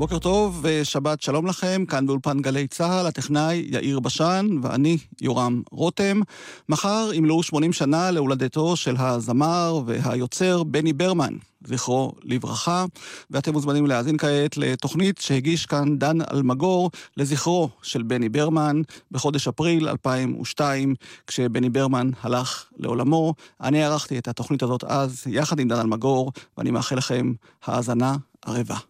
בוקר טוב ושבת שלום לכם, כאן באולפן גלי צה"ל, הטכנאי יאיר בשן ואני יורם רותם. מחר ימלאו 80 שנה להולדתו של הזמר והיוצר בני ברמן, זכרו לברכה, ואתם מוזמנים להאזין כעת לתוכנית שהגיש כאן דן אלמגור לזכרו של בני ברמן בחודש אפריל 2002, כשבני ברמן הלך לעולמו. אני ערכתי את התוכנית הזאת אז יחד עם דן אלמגור, ואני מאחל לכם האזנה ערבה.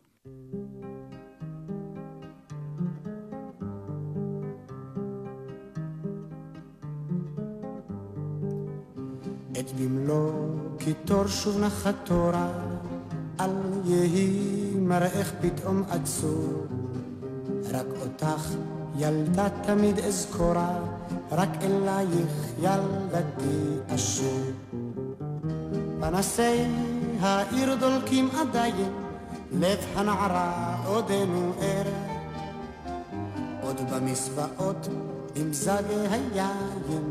את במלוא קיטור שוב נחת תורה, אל יהי מראך פתאום עצור. רק אותך ילדה תמיד אזכורה, רק אלייך ילדתי אשור. פנסי העיר דולקים עדיין, לב הנערה עודנו ער. עוד במסבעות עם זגי היין,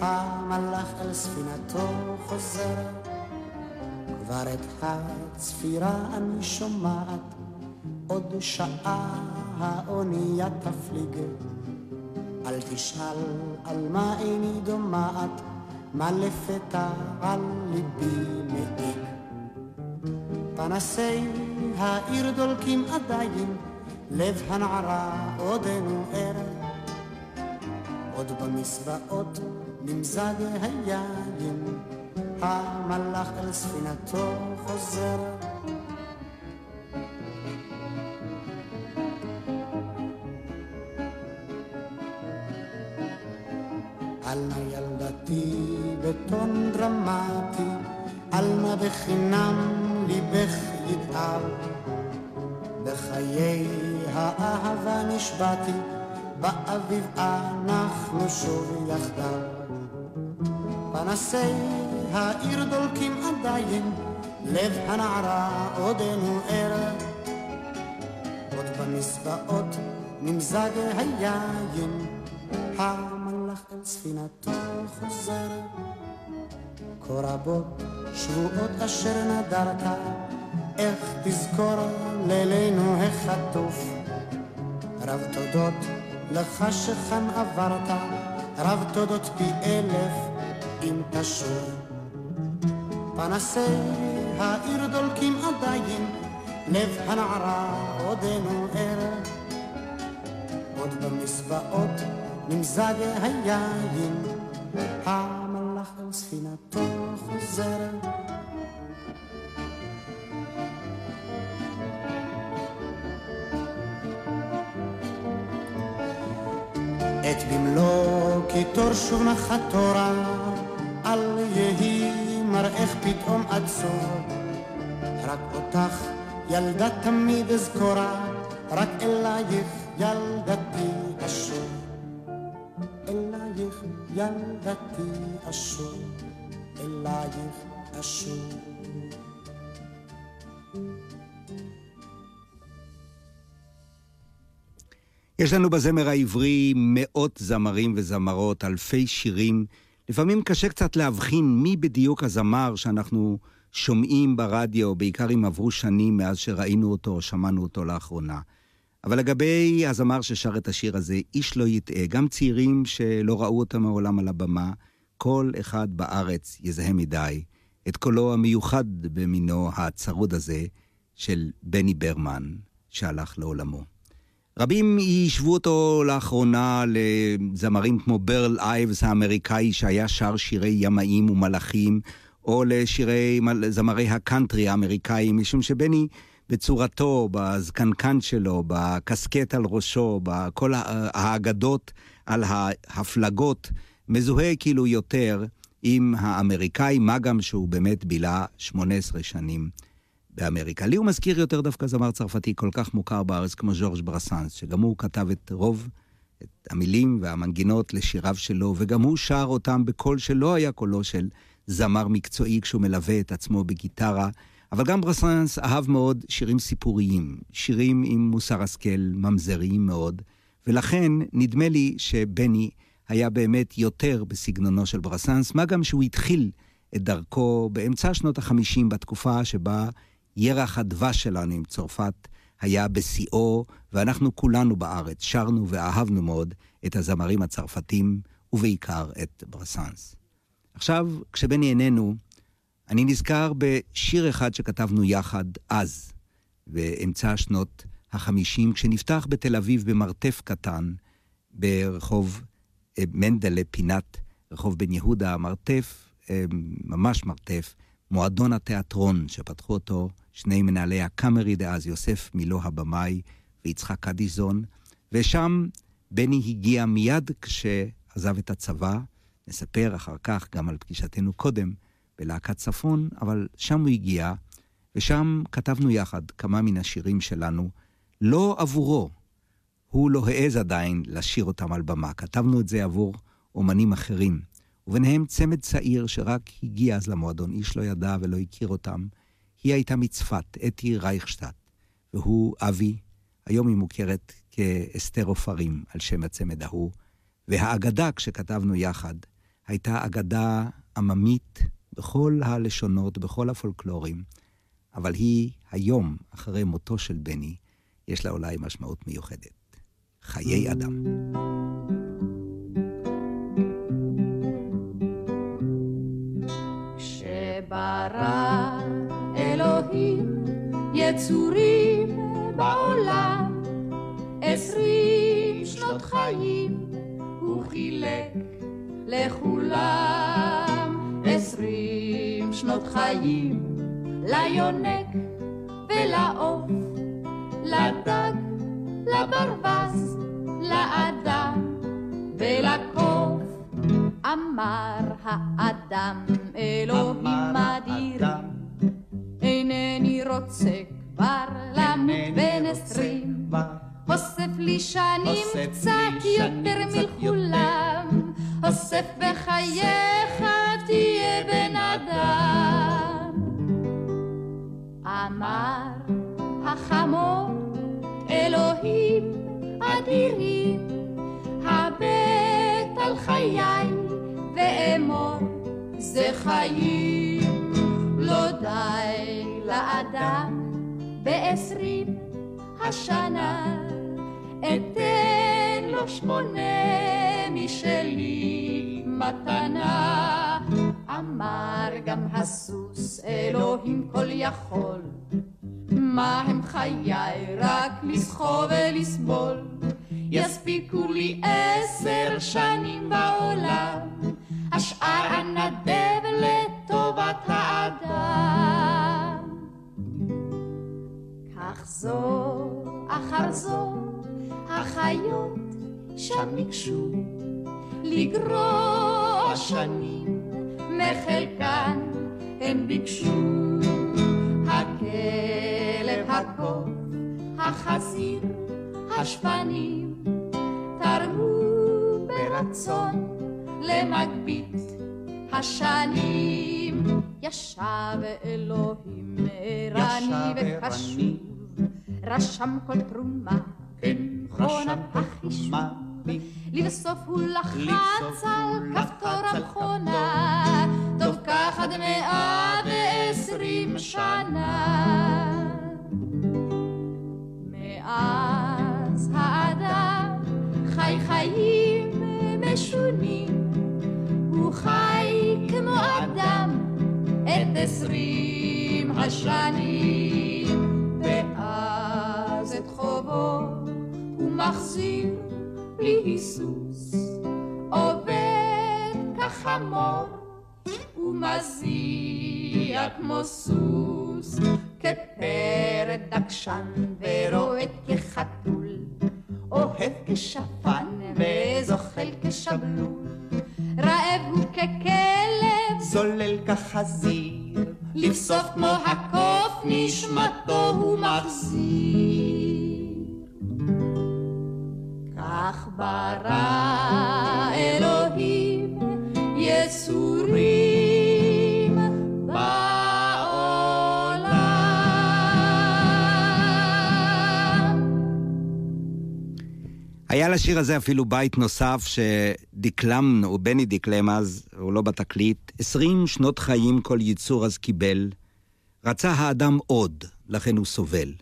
המלאך אל ספינתו חוזר, כבר את הצפירה אני שומעת, עוד שעה האונייה תפליג. אל תשאל על מה איני דומעת, מה לפתע על ליבי מעיק. פנסי העיר דולקים עדיין, לב הנערה עודנו ער. עוד במסבעות נמזג היין, המלאך אל ספינתו חוזר. נא ילדתי בטון דרמטי, אל נא בחינם ליבך יתאר. בחיי האהבה נשבעתי, באביב אנחנו שוב יחדיו. פנסי העיר דולקים עדיין, לב הנערה עודנו ער. עוד במסבעות נמזג היין, המלאך אל ספינתו חוזר. כה רבות שבועות אשר נדרת, איך תזכור לילינו החטוף. רב תודות לך שכאן עברת, רב תודות פי אלף אם תשוב. פנסי העיר דולקים עדיין, לב הנערה עודנו ער. עוד במסבעות נמזג היין, המלאך על ספינתו חוזר. את במלוא קיטור שוב נחת תורה, אל יהי מראך פתאום עצור. רק אותך ילדה תמיד אזכורה, רק אלייך ילדתי אשור. אלייך ילדתי אשור, אלייך אשור. יש לנו בזמר העברי מאות זמרים וזמרות, אלפי שירים. לפעמים קשה קצת להבחין מי בדיוק הזמר שאנחנו שומעים ברדיו, בעיקר אם עברו שנים מאז שראינו אותו או שמענו אותו לאחרונה. אבל לגבי הזמר ששר את השיר הזה, איש לא יטעה. גם צעירים שלא ראו אותו מעולם על הבמה, כל אחד בארץ יזהה מדי את קולו המיוחד במינו הצרוד הזה של בני ברמן, שהלך לעולמו. רבים יישבו אותו לאחרונה לזמרים כמו ברל אייבס האמריקאי שהיה שר שירי ימאים ומלאכים, או לשירי זמרי הקאנטרי האמריקאים, משום שבני בצורתו, בזקנקן שלו, בקסקט על ראשו, בכל האגדות על ההפלגות, מזוהה כאילו יותר עם האמריקאי, מה גם שהוא באמת בילה 18 שנים באמריקה. לי הוא מזכיר יותר דווקא זמר צרפתי כל כך מוכר בארץ כמו ז'ורג' ברסאנס, שגם הוא כתב את רוב, את המילים והמנגינות לשיריו שלו, וגם הוא שר אותם בקול שלא היה קולו של זמר מקצועי כשהוא מלווה את עצמו בגיטרה. אבל גם ברסאנס אהב מאוד שירים סיפוריים, שירים עם מוסר השכל, ממזריים מאוד, ולכן נדמה לי שבני היה באמת יותר בסגנונו של ברסנס, מה גם שהוא התחיל את דרכו באמצע שנות החמישים, בתקופה שבה ירח הדבש שלנו עם צרפת היה בשיאו, ואנחנו כולנו בארץ שרנו ואהבנו מאוד את הזמרים הצרפתים, ובעיקר את ברסנס. עכשיו, כשבני איננו, אני נזכר בשיר אחד שכתבנו יחד אז, באמצע שנות החמישים, כשנפתח בתל אביב במרתף קטן, ברחוב אה, מנדלה, פינת רחוב בן יהודה, מרתף, אה, ממש מרתף, מועדון התיאטרון, שפתחו אותו שני מנהלי הקאמרי דאז, יוסף מילו הבמאי ויצחק קדיזון, ושם בני הגיע מיד כשעזב את הצבא, נספר אחר כך גם על פגישתנו קודם בלהקת צפון, אבל שם הוא הגיע, ושם כתבנו יחד כמה מן השירים שלנו, לא עבורו. הוא לא העז עדיין לשיר אותם על במה. כתבנו את זה עבור אומנים אחרים, וביניהם צמד צעיר שרק הגיע אז למועדון, איש לא ידע ולא הכיר אותם. היא הייתה מצפת, אתי רייכשטט, והוא אבי, היום היא מוכרת כאסתר עופרים, על שם הצמד ההוא. והאגדה, כשכתבנו יחד, הייתה אגדה עממית בכל הלשונות, בכל הפולקלורים, אבל היא היום, אחרי מותו של בני, יש לה אולי משמעות מיוחדת. חיי אדם. יצורים בעולם, עשרים שנות חיים הוא חילק לכולם עשרים שנות חיים ליונק ולעוף, לדג, לברווז, לאדם ולקוף. אמר האדם, אלוהים אדיר, אינני רוצה למות בן עשרים, אוסף לי שנים קצת יותר מכולם, אוסף בחייך תהיה בן אדם. אמר החמור, אלוהים אדירים, הבט על חיי ואמור, זה חיים, לא די לאדם בעשרים השנה, אתן לו שמונה משלי מתנה. אמר גם הסוס, אלוהים כל יכול, מה הם חיי רק לסחוב ולסבול, יספיקו לי עשר שנים בעולם, השאר אנדב לטובת האדם. כך זו אחר זו החיות שם ניגשו לגרוע שנים מחלקן. הם ביקשו הכלב, הקוף, החזיר, השפנים תרמו ברצון למגבית השנים. ישב אלוהים ערני וקשוב רשם כל תרומה. כן, מכונת החישוב לבסוף הוא לחץ על כפתור המכונה, טוב כך עד מאה ועשרים שנה. מאז האדם חי חיים משונים, הוא חי כמו אדם את עשרים השנים, מחזיר בלי היסוס, עובד כחמור ומזיע כמו סוס, כפרד דקשן ורועד כחתול, אוהב כשפן וזוחל כשבלול, רעב הוא ככלב, זולל כחזיר, לבסוף כמו הקוף נשמתו הוא מחזיר. כך ברא אלוהים יסורים בעולם. היה לשיר הזה אפילו בית נוסף שדקלם, או בני דקלם אז, הוא לא בתקליט. עשרים שנות חיים כל יצור אז קיבל. רצה האדם עוד, לכן הוא סובל.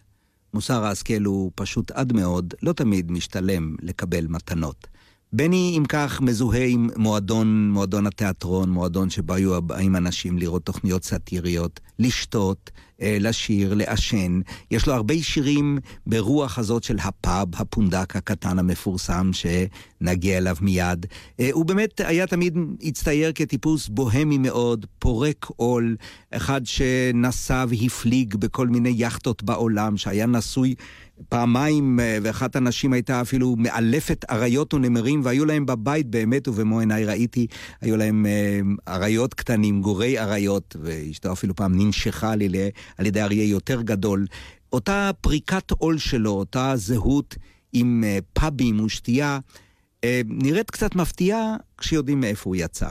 מוסר ההשכל הוא פשוט עד מאוד, לא תמיד משתלם לקבל מתנות. בני, אם כך, מזוהה עם מועדון, מועדון התיאטרון, מועדון שבו היו באים אנשים לראות תוכניות סאטיריות, לשתות, אה, לשיר, לעשן. יש לו הרבה שירים ברוח הזאת של הפאב, הפונדק הקטן המפורסם, שנגיע אליו מיד. אה, הוא באמת היה תמיד הצטייר כטיפוס בוהמי מאוד, פורק עול, אחד שנסע והפליג בכל מיני יכטות בעולם, שהיה נשוי פעמיים, אה, ואחת הנשים הייתה אפילו מאלפת אריות ונמרים, והיו להם בבית באמת, ובמו עיניי ראיתי, היו להם אריות קטנים, גורי אריות, ואשתו אפילו פעם ננשכה על ידי, על ידי אריה יותר גדול. אותה פריקת עול שלו, אותה זהות עם אה, פאבים ושתייה, אה, נראית קצת מפתיעה כשיודעים מאיפה הוא יצא.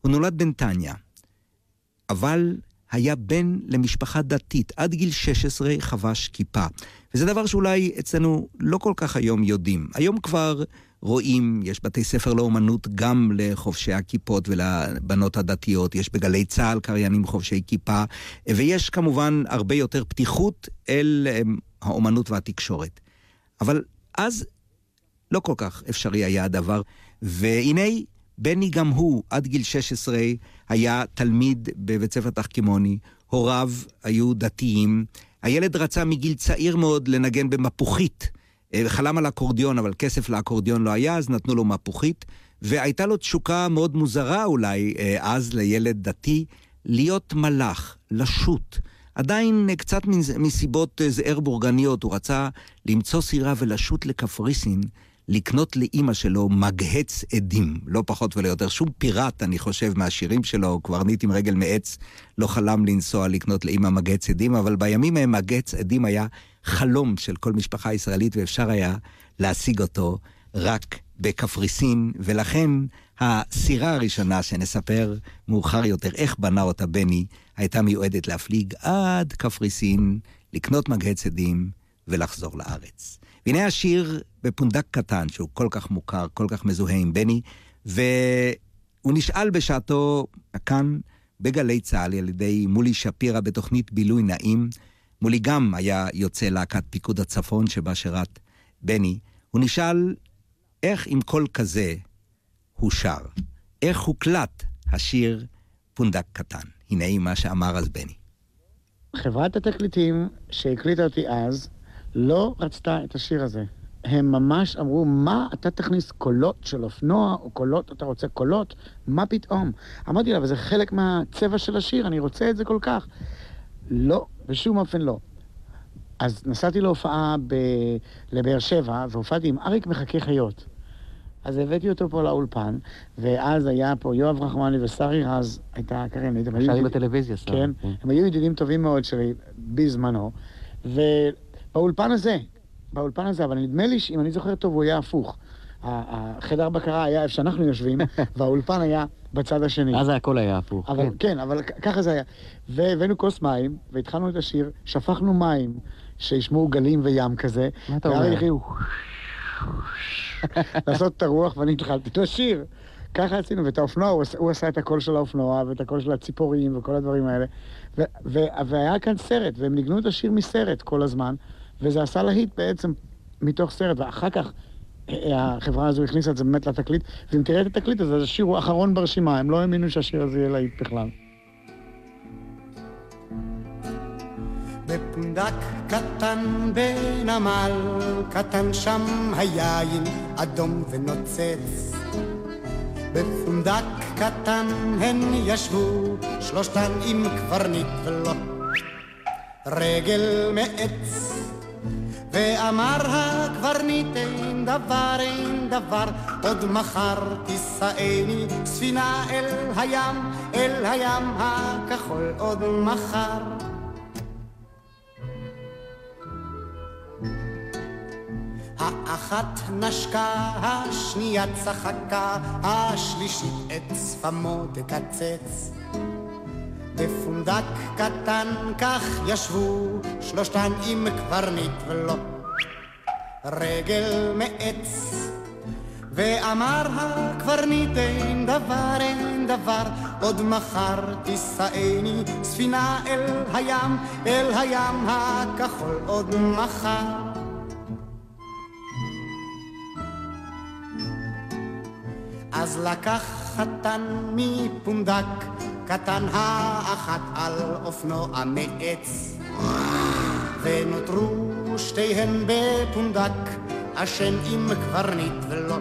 הוא נולד בנתניה, אבל היה בן למשפחה דתית. עד גיל 16 חבש כיפה. וזה דבר שאולי אצלנו לא כל כך היום יודעים. היום כבר רואים, יש בתי ספר לאומנות גם לחובשי הכיפות ולבנות הדתיות, יש בגלי צה"ל קריינים חובשי כיפה, ויש כמובן הרבה יותר פתיחות אל אמ, האומנות והתקשורת. אבל אז לא כל כך אפשרי היה הדבר, והנה בני גם הוא, עד גיל 16, היה תלמיד בבית ספר תחכימוני, הוריו היו דתיים, הילד רצה מגיל צעיר מאוד לנגן במפוחית. אה, חלם על אקורדיון, אבל כסף לאקורדיון לא היה, אז נתנו לו מפוחית. והייתה לו תשוקה מאוד מוזרה אולי, אה, אז לילד דתי, להיות מלאך, לשוט. עדיין אה, קצת מסיבות זער בורגניות, הוא רצה למצוא סירה ולשוט לקפריסין, לקנות לאימא שלו מגהץ עדים, לא פחות ולא יותר. שום פיראט, אני חושב, מהשירים שלו, קברניט עם רגל מעץ, לא חלם לנסוע לקנות לאימא מגהץ עדים, אבל בימים ההם מגהץ עדים היה חלום של כל משפחה ישראלית, ואפשר היה להשיג אותו רק בקפריסין, ולכן הסירה הראשונה שנספר מאוחר יותר, איך בנה אותה בני, הייתה מיועדת להפליג עד קפריסין, לקנות מגהץ עדים ולחזור לארץ. והנה השיר בפונדק קטן, שהוא כל כך מוכר, כל כך מזוהה עם בני, והוא נשאל בשעתו כאן בגלי צה"ל על ידי מולי שפירא בתוכנית בילוי נעים. מולי גם היה יוצא להקת פיקוד הצפון שבה שירת בני. הוא נשאל איך עם קול כזה הוא שר. איך הוקלט השיר פונדק קטן. הנה מה שאמר אז בני. חברת התקליטים שהקליטה אותי אז, לא רצתה את השיר הזה. הם ממש אמרו, מה, אתה תכניס קולות של אופנוע, או קולות, אתה רוצה קולות? מה פתאום? אמרתי לה, אבל זה חלק מהצבע של השיר, אני רוצה את זה כל כך. לא, בשום אופן לא. אז נסעתי להופעה ב... לבאר שבע, והופעתי עם אריק מחכה חיות. אז הבאתי אותו פה לאולפן, ואז היה פה יואב רחמני ושרי רז, הייתה קרן, הייתם... שרי בטלוויזיה, סתם. כן, כן, הם היו ידידים טובים מאוד שלי בזמנו, ובאולפן הזה, באולפן הזה, אבל נדמה לי שאם אני זוכר טוב, הוא היה הפוך. החדר בקרה היה איפה שאנחנו יושבים, והאולפן היה בצד השני. אז הכל היה הפוך. אבל, כן. כן, אבל ככה זה היה. והבאנו כוס מים, והתחלנו את השיר, שפכנו מים שישמעו גלים וים כזה. מה אתה אומר? לעשות את הרוח, ואני התחלתי לשיר. ככה עשינו, ואת האופנוע, הוא, הוא עשה את הקול של האופנוע, ואת הקול של הציפורים, וכל הדברים האלה. ו- ו- והיה כאן סרט, והם ניגנו את השיר מסרט כל הזמן, וזה עשה להיט בעצם מתוך סרט, ואחר כך אה, החברה הזו הכניסה את זה באמת לתקליט, ואם תראה את התקליט הזה, אז השיר הוא אחרון ברשימה, הם לא האמינו שהשיר הזה יהיה להיט בכלל. בפונדק קטן בנמל קטן שם היין אדום ונוצץ בפונדק קטן הן ישבו שלושתן עם קברניט ולו רגל מעץ ואמר הקברניט אין דבר אין דבר עוד מחר תישאני ספינה אל הים אל הים הכחול עוד מחר האחת נשקה, השנייה צחקה, השלישית את שפמו תקצץ. בפונדק קטן כך ישבו שלושתן עם קברניט ולו רגל מעץ. ואמר הקברניט אין דבר אין דבר עוד מחר תישאני ספינה אל הים אל הים הכחול עוד מחר אז לקח חתן מפונדק קטן האחת על אופנוע מעץ ונותרו שתיהן בפונדק אשם עם קברניט ולא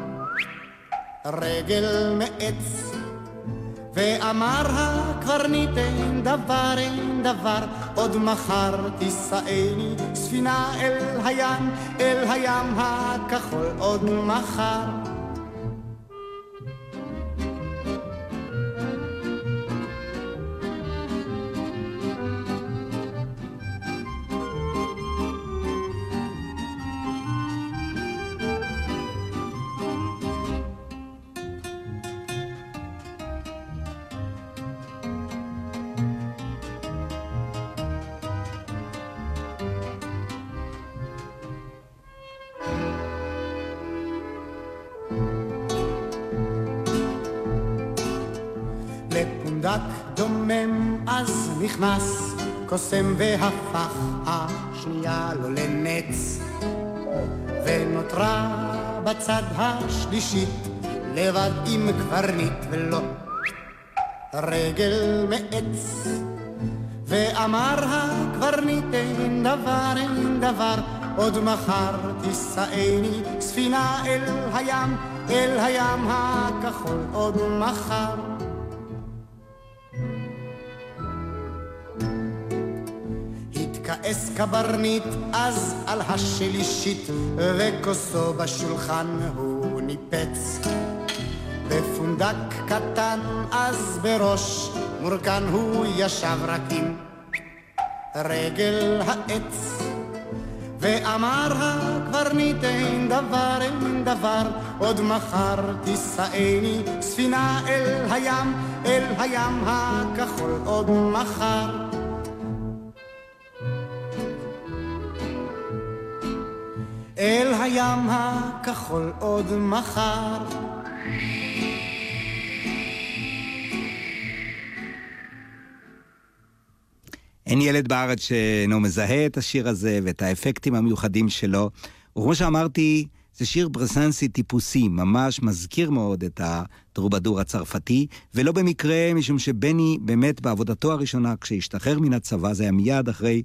רגל מעץ ואמר הקברניט אין דבר אין דבר עוד מחר תישאני ספינה אל הים אל הים הכחול עוד מחר דומם אז נכנס קוסם והפך השנייה לו לנץ. ונותרה בצד השלישית לבד עם קברניט ולו רגל מעץ. ואמר הקברניט אין דבר אין דבר עוד מחר תישאני ספינה אל הים אל הים הכחול עוד מחר התכעס קברניט אז על השלישית וכוסו בשולחן הוא ניפץ. בפונדק קטן אז בראש מורכן הוא ישב רק עם רגל העץ ואמר הקברניט אין דבר אין דבר עוד מחר תישאני ספינה אל הים אל הים הכחול עוד מחר אל הים הכחול עוד מחר. אין ילד בארץ שאינו מזהה את השיר הזה ואת האפקטים המיוחדים שלו. וכמו שאמרתי, זה שיר ברסנסי טיפוסי, ממש מזכיר מאוד את הטרובדור הצרפתי, ולא במקרה, משום שבני באמת בעבודתו הראשונה, כשהשתחרר מן הצבא, זה היה מיד אחרי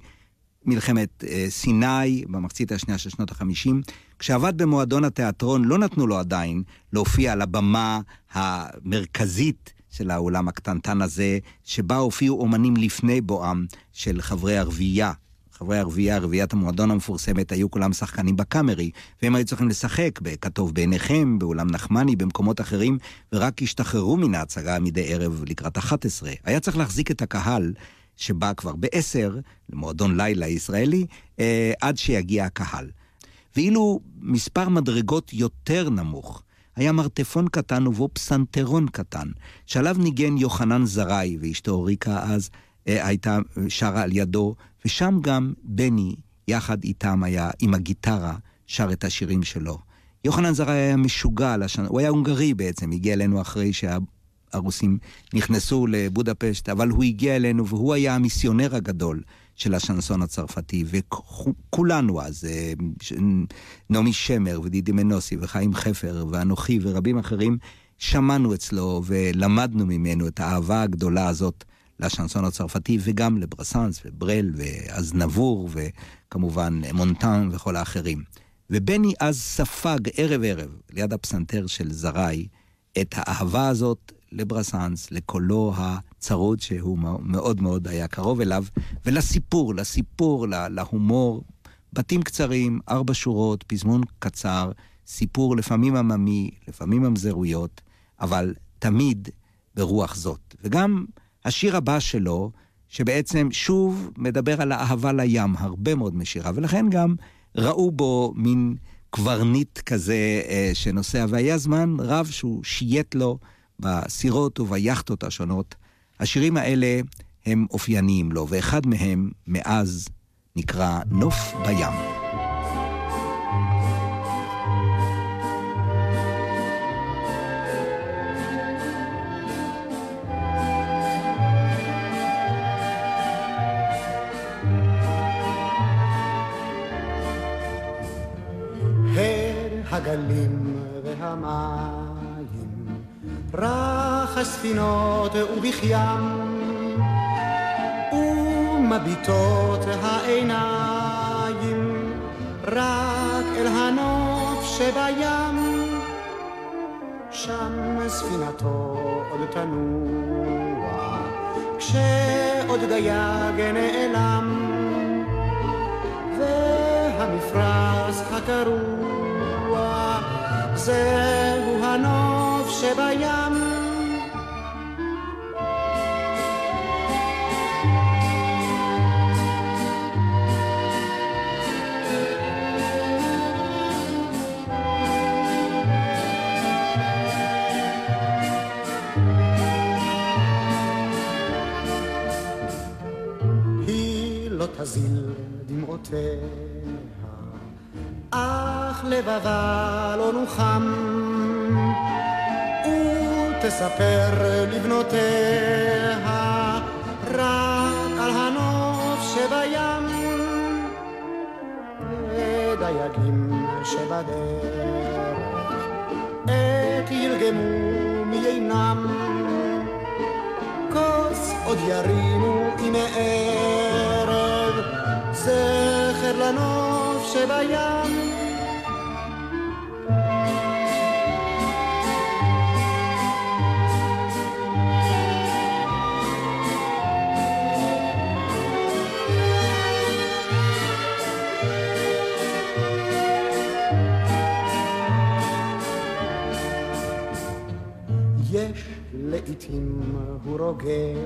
מלחמת אה, סיני במחצית השנייה של שנות החמישים. כשעבד במועדון התיאטרון לא נתנו לו עדיין להופיע על הבמה המרכזית של האולם הקטנטן הזה, שבה הופיעו אומנים לפני בואם של חברי הרביעייה. חברי הרביעייה, רביעיית המועדון המפורסמת, היו כולם שחקנים בקאמרי, והם היו צריכים לשחק בכתוב בעיניכם, באולם נחמני, במקומות אחרים, ורק השתחררו מן ההצגה מדי ערב לקראת 11. היה צריך להחזיק את הקהל שבא כבר בעשר, למועדון לילה ישראלי, אה, עד שיגיע הקהל. ואילו מספר מדרגות יותר נמוך, היה מרתפון קטן ובו פסנתרון קטן, שעליו ניגן יוחנן זרעי, ואשתו ריקה אז אה, הייתה שרה על ידו, ושם גם בני, יחד איתם היה, עם הגיטרה, שר את השירים שלו. יוחנן זרעי היה משוגע על הוא היה הונגרי בעצם, הגיע אלינו אחרי שה... הרוסים נכנסו לבודפשט, אבל הוא הגיע אלינו והוא היה המיסיונר הגדול של השנסון הצרפתי, וכולנו אז, אה, נעמי שמר ודידי מנוסי וחיים חפר ואנוכי ורבים אחרים, שמענו אצלו ולמדנו ממנו את האהבה הגדולה הזאת לשנסון הצרפתי וגם לברסנס וברל ואזנבור וכמובן מונטן וכל האחרים. ובני אז ספג ערב ערב ליד הפסנתר של זרעי את האהבה הזאת לברסנס, לקולו הצרוד שהוא מאוד מאוד היה קרוב אליו, ולסיפור, לסיפור, להומור. בתים קצרים, ארבע שורות, פזמון קצר, סיפור לפעמים עממי, לפעמים ממזרויות, אבל תמיד ברוח זאת. וגם השיר הבא שלו, שבעצם שוב מדבר על האהבה לים, הרבה מאוד משירה, ולכן גם ראו בו מין קברניט כזה אה, שנוסע, והיה זמן רב שהוא שייט לו בסירות וביאכטות השונות, השירים האלה הם אופייניים לו, ואחד מהם, מאז, נקרא נוף בים. הגלים רך הספינות ובכיים, ומביטות העיניים רק אל הנוף שבים. שם ספינתו עוד תנוע, כשעוד דייג נעלם, והמפרש הקרוע, זהו הנוף שבים. לא תזיל דמעותיה, אך לבבה לא נוחם, ותספר לבנותיה רק על הנוף שבים, ודייגים שבדרך, עת ירגמו מיינם. כוס עוד ירימו הנה ערב, זכר לנוף שבים. לעתים הוא רוגע,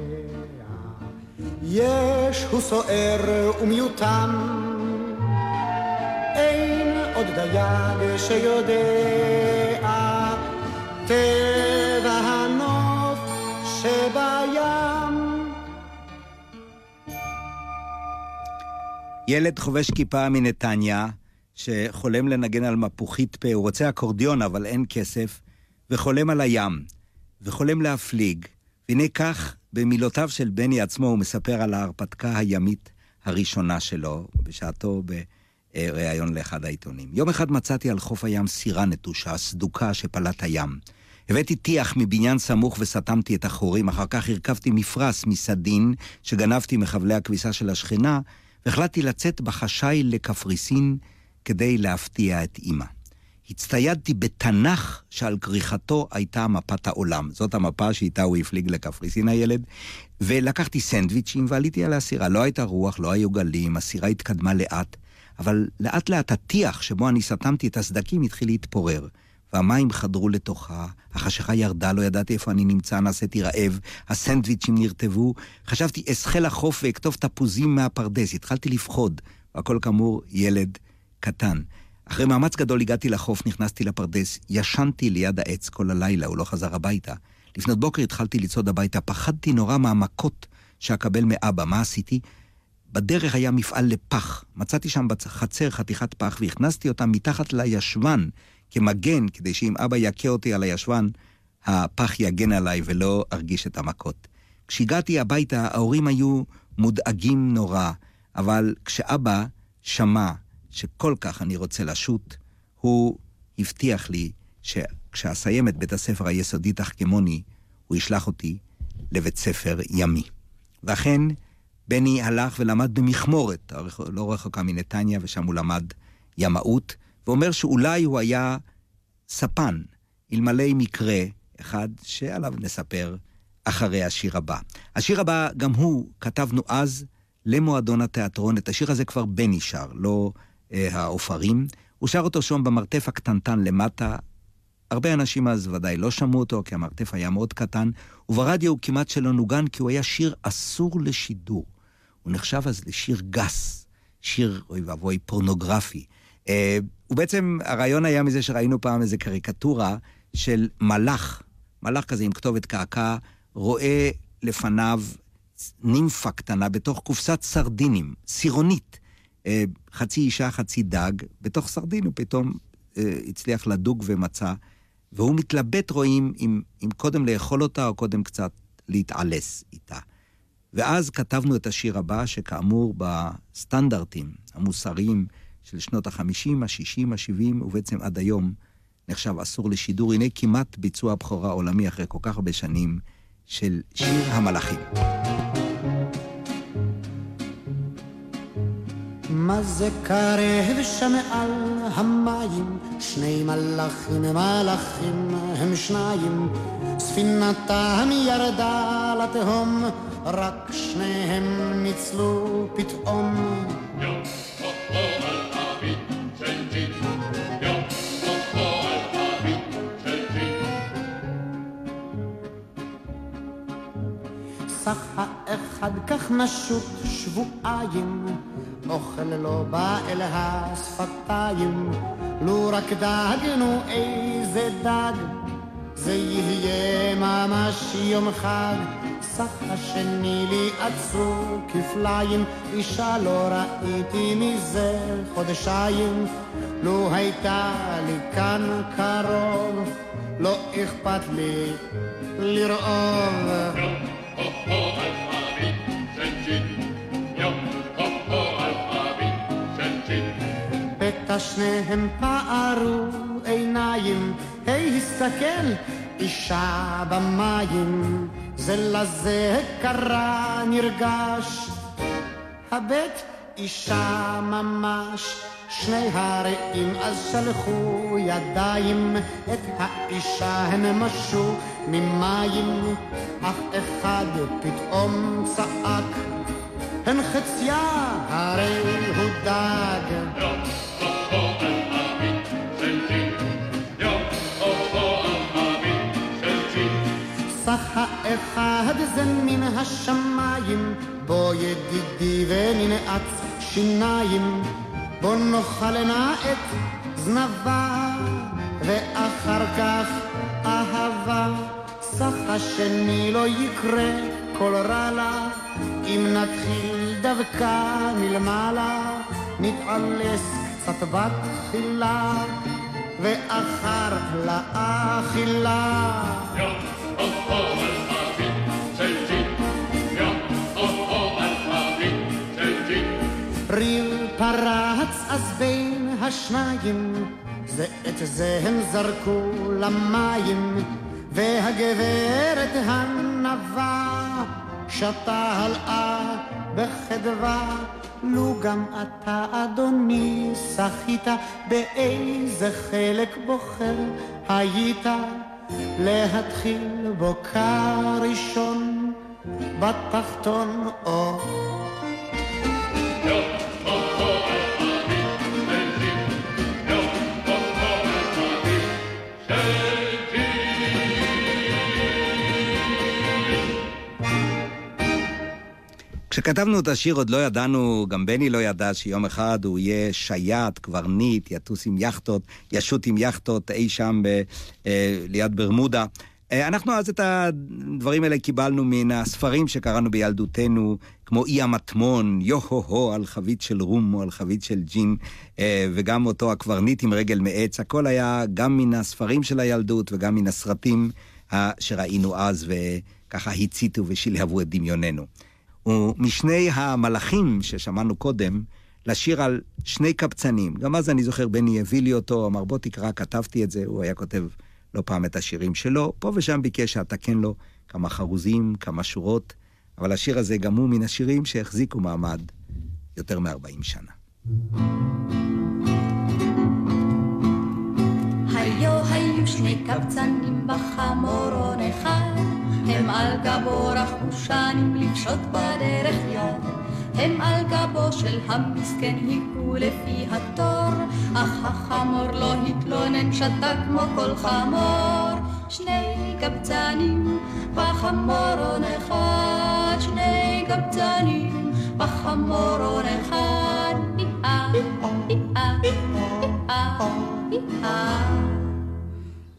יש הוא סוער ומיותם, אין עוד דייג שיודע. טבע הנוף שבים. ילד חובש כיפה מנתניה, שחולם לנגן על מפוחית פה, הוא רוצה אקורדיון אבל אין כסף, וחולם על הים, וחולם להפליג. והנה כך, במילותיו של בני עצמו, הוא מספר על ההרפתקה הימית הראשונה שלו, בשעתו בריאיון לאחד העיתונים. יום אחד מצאתי על חוף הים סירה נטושה, סדוקה שפלט הים. הבאתי טיח מבניין סמוך וסתמתי את החורים, אחר כך הרכבתי מפרש מסדין שגנבתי מחבלי הכביסה של השכנה, והחלטתי לצאת בחשאי לקפריסין כדי להפתיע את אמא. הצטיידתי בתנ"ך שעל כריכתו הייתה מפת העולם. זאת המפה שאיתה הוא הפליג לקפריסין הילד, ולקחתי סנדוויצ'ים ועליתי על הסירה. לא הייתה רוח, לא היו גלים, הסירה התקדמה לאט, אבל לאט לאט הטיח שבו אני סתמתי את הסדקים התחיל להתפורר. והמים חדרו לתוכה, החשיכה ירדה, לא ידעתי איפה אני נמצא, נעשיתי רעב, הסנדוויצ'ים נרטבו, חשבתי אסחה לחוף ואכתוב תפוזים מהפרדס, התחלתי לפחוד, והכל כאמור ילד קטן. אחרי מאמץ גדול הגעתי לחוף, נכנסתי לפרדס, ישנתי ליד העץ כל הלילה, הוא לא חזר הביתה. לפנות בוקר התחלתי לצעוד הביתה, פחדתי נורא מהמכות שאקבל מאבא. מה עשיתי? בדרך היה מפעל לפח. מצאתי שם בחצר חתיכת פח והכנסתי אותה מתחת לישבן כמגן, כדי שאם אבא יכה אותי על הישבן, הפח יגן עליי ולא ארגיש את המכות. כשהגעתי הביתה, ההורים היו מודאגים נורא, אבל כשאבא שמע שכל כך אני רוצה לשוט, הוא הבטיח לי שכשאסיים את בית הספר היסודי תחכמוני, הוא ישלח אותי לבית ספר ימי. ואכן, בני הלך ולמד במכמורת, לא רחוקה מנתניה, ושם הוא למד ימאות, ואומר שאולי הוא היה ספן, אלמלא מקרה אחד שעליו נספר אחרי השיר הבא. השיר הבא, גם הוא, כתבנו אז למועדון התיאטרון. את השיר הזה כבר בני שר, לא העופרים. הוא שר אותו שם במרתף הקטנטן למטה. הרבה אנשים אז ודאי לא שמעו אותו, כי המרתף היה מאוד קטן, וברדיו הוא כמעט שלא נוגן, כי הוא היה שיר אסור לשידור. הוא נחשב אז לשיר גס, שיר, אוי ואבוי, פורנוגרפי. אה, ובעצם הרעיון היה מזה שראינו פעם איזו קריקטורה של מלאך, מלאך כזה עם כתובת קעקע, רואה לפניו נימפה קטנה בתוך קופסת סרדינים, סירונית. אה, חצי אישה, חצי דג, בתוך סרדין הוא פתאום אה, הצליח לדוג ומצא, והוא מתלבט, רואים, אם, אם קודם לאכול אותה או קודם קצת להתעלס איתה. ואז כתבנו את השיר הבא, שכאמור בסטנדרטים המוסריים של שנות ה-50, ה-60, ה-70, ובעצם עד היום, נחשב אסור לשידור. הנה כמעט ביצוע בכורה עולמי אחרי כל כך הרבה שנים של שיר המלאכים. מה זה קרב שמעל המים? שני מלאכים מלאכים הם שניים, ספינתם ירדה לתהום, רק שניהם ניצלו פתאום. סך האחד כך נשות שבועיים, אוכל לא בא אל השפתיים, לו רק דאגנו איזה דג, זה יהיה ממש יום חג. סך השני לי עצרו כפליים, אישה לא ראיתי מזה חודשיים, לו הייתה לי כאן קרוב, לא אכפת לי לרעוב. פתע שניהם פערו עיניים, היי הסתכל, אישה במים, זה לזה קרה נרגש, הבט אישה ממש, שני הרעים אז שלחו ידיים, את האישה הן משו ממים, אך אחד פתאום צעק, הן חציה הרי הוא דג. סך האחד זה מן השמיים, בוא ידידי וננעץ שיניים, בוא נאכלנה את זנבה, ואחר כך אהבה. סך השני לא יקרה כל רע לה, אם נתחיל דווקא מלמעלה, נתעלס קצת בתחילה, ואחר לאכילה. ריב פרץ אז בין השניים, זה את זה הם זרקו למים, והגברת הנבה שתה הלאה בחדווה. לו גם אתה, אדוני, שחית? באיזה חלק בוחר? היית להתחיל בו כראשון בתחתון או כשכתבנו את השיר עוד לא ידענו, גם בני לא ידע שיום אחד הוא יהיה שייט, קברניט, יטוס עם יכטות, ישוט עם יכטות אי שם ב, אה, ליד ברמודה. אה, אנחנו אז את הדברים האלה קיבלנו מן הספרים שקראנו בילדותנו, כמו אי המטמון, יו-הו-הו על חבית של רום או על חבית של ג'ין, אה, וגם אותו הקברניט עם רגל מעץ, הכל היה גם מן הספרים של הילדות וגם מן הסרטים שראינו אז, וככה הציתו ושלהבו את דמיוננו. ומשני המלאכים ששמענו קודם, לשיר על שני קבצנים. גם אז אני זוכר, בני הביא לי אותו, אמר בוא תקרא, כתבתי את זה, הוא היה כותב לא פעם את השירים שלו. פה ושם ביקש שאתקן לו כמה חרוזים, כמה שורות, אבל השיר הזה גם הוא מן השירים שהחזיקו מעמד יותר מ-40 שנה. היו היו שני קבצנים בחמורון אחד הם על גבו רכבו שנים לפשוט בדרך יד. הם על גבו של המסכן היכו לפי התור, אך החמור לא התלונן, שתק כמו כל חמור. שני קבצנים בחמורון אחד, שני קבצנים בחמורון אחד. אי-אה, אי-אה, אי-אה, אי-אה.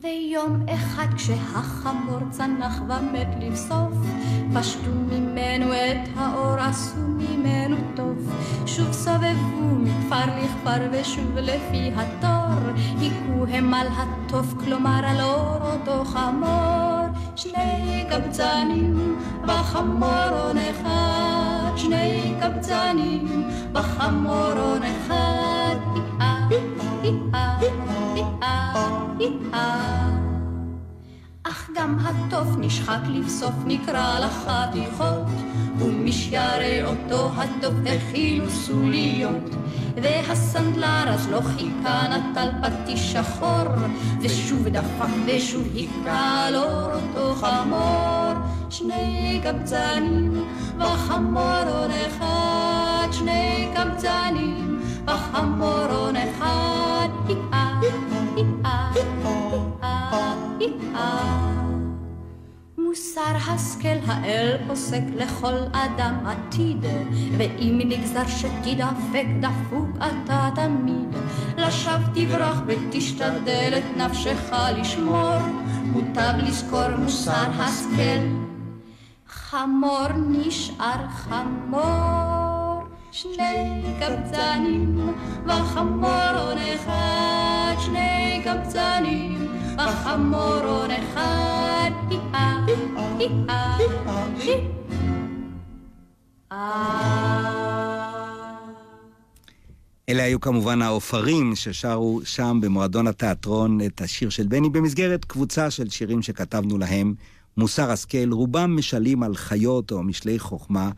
ויום אחד כשהחמור צנח ומת לבסוף, פשטו ממנו את האור, עשו ממנו טוב. שוב סובבו מכפר לכפר ושוב לפי התור, היכו הם על הטוב, כלומר על אור אותו חמור. שני קבצנים בחמורון אחד, שני קבצנים בחמורון אחד, אי-אה, אי-אה. אך גם התוף נשחק לבסוף נקרא לחתיכות, ומשיירי אותו התוף הכילו סוליות, והסנדלר אז לא חיכה נטל פטיש שחור, ושוב דפק ושוב היכה לו אותו חמור, שני קבצנים וחמורון אחד, שני קבצנים וחמורון אחד, מוסר השכל האל פוסק לכל אדם עתיד, ואם נגזר שתדפק דפוק אתה תמיד. לשווא תברח ותשתדל את נפשך לשמור, מוטב לזכור מוסר השכל. חמור נשאר חמור, שני קבצנים וחמורון אחד, שני קבצנים וחמורון אחד, היאה, היאה, היאה. אלה היו כמובן העופרים ששרו שם במועדון התיאטרון את השיר של בני במסגרת קבוצה של שירים שכתבנו להם מוסר השכל, רובם משלים על חיות או משלי חוכמה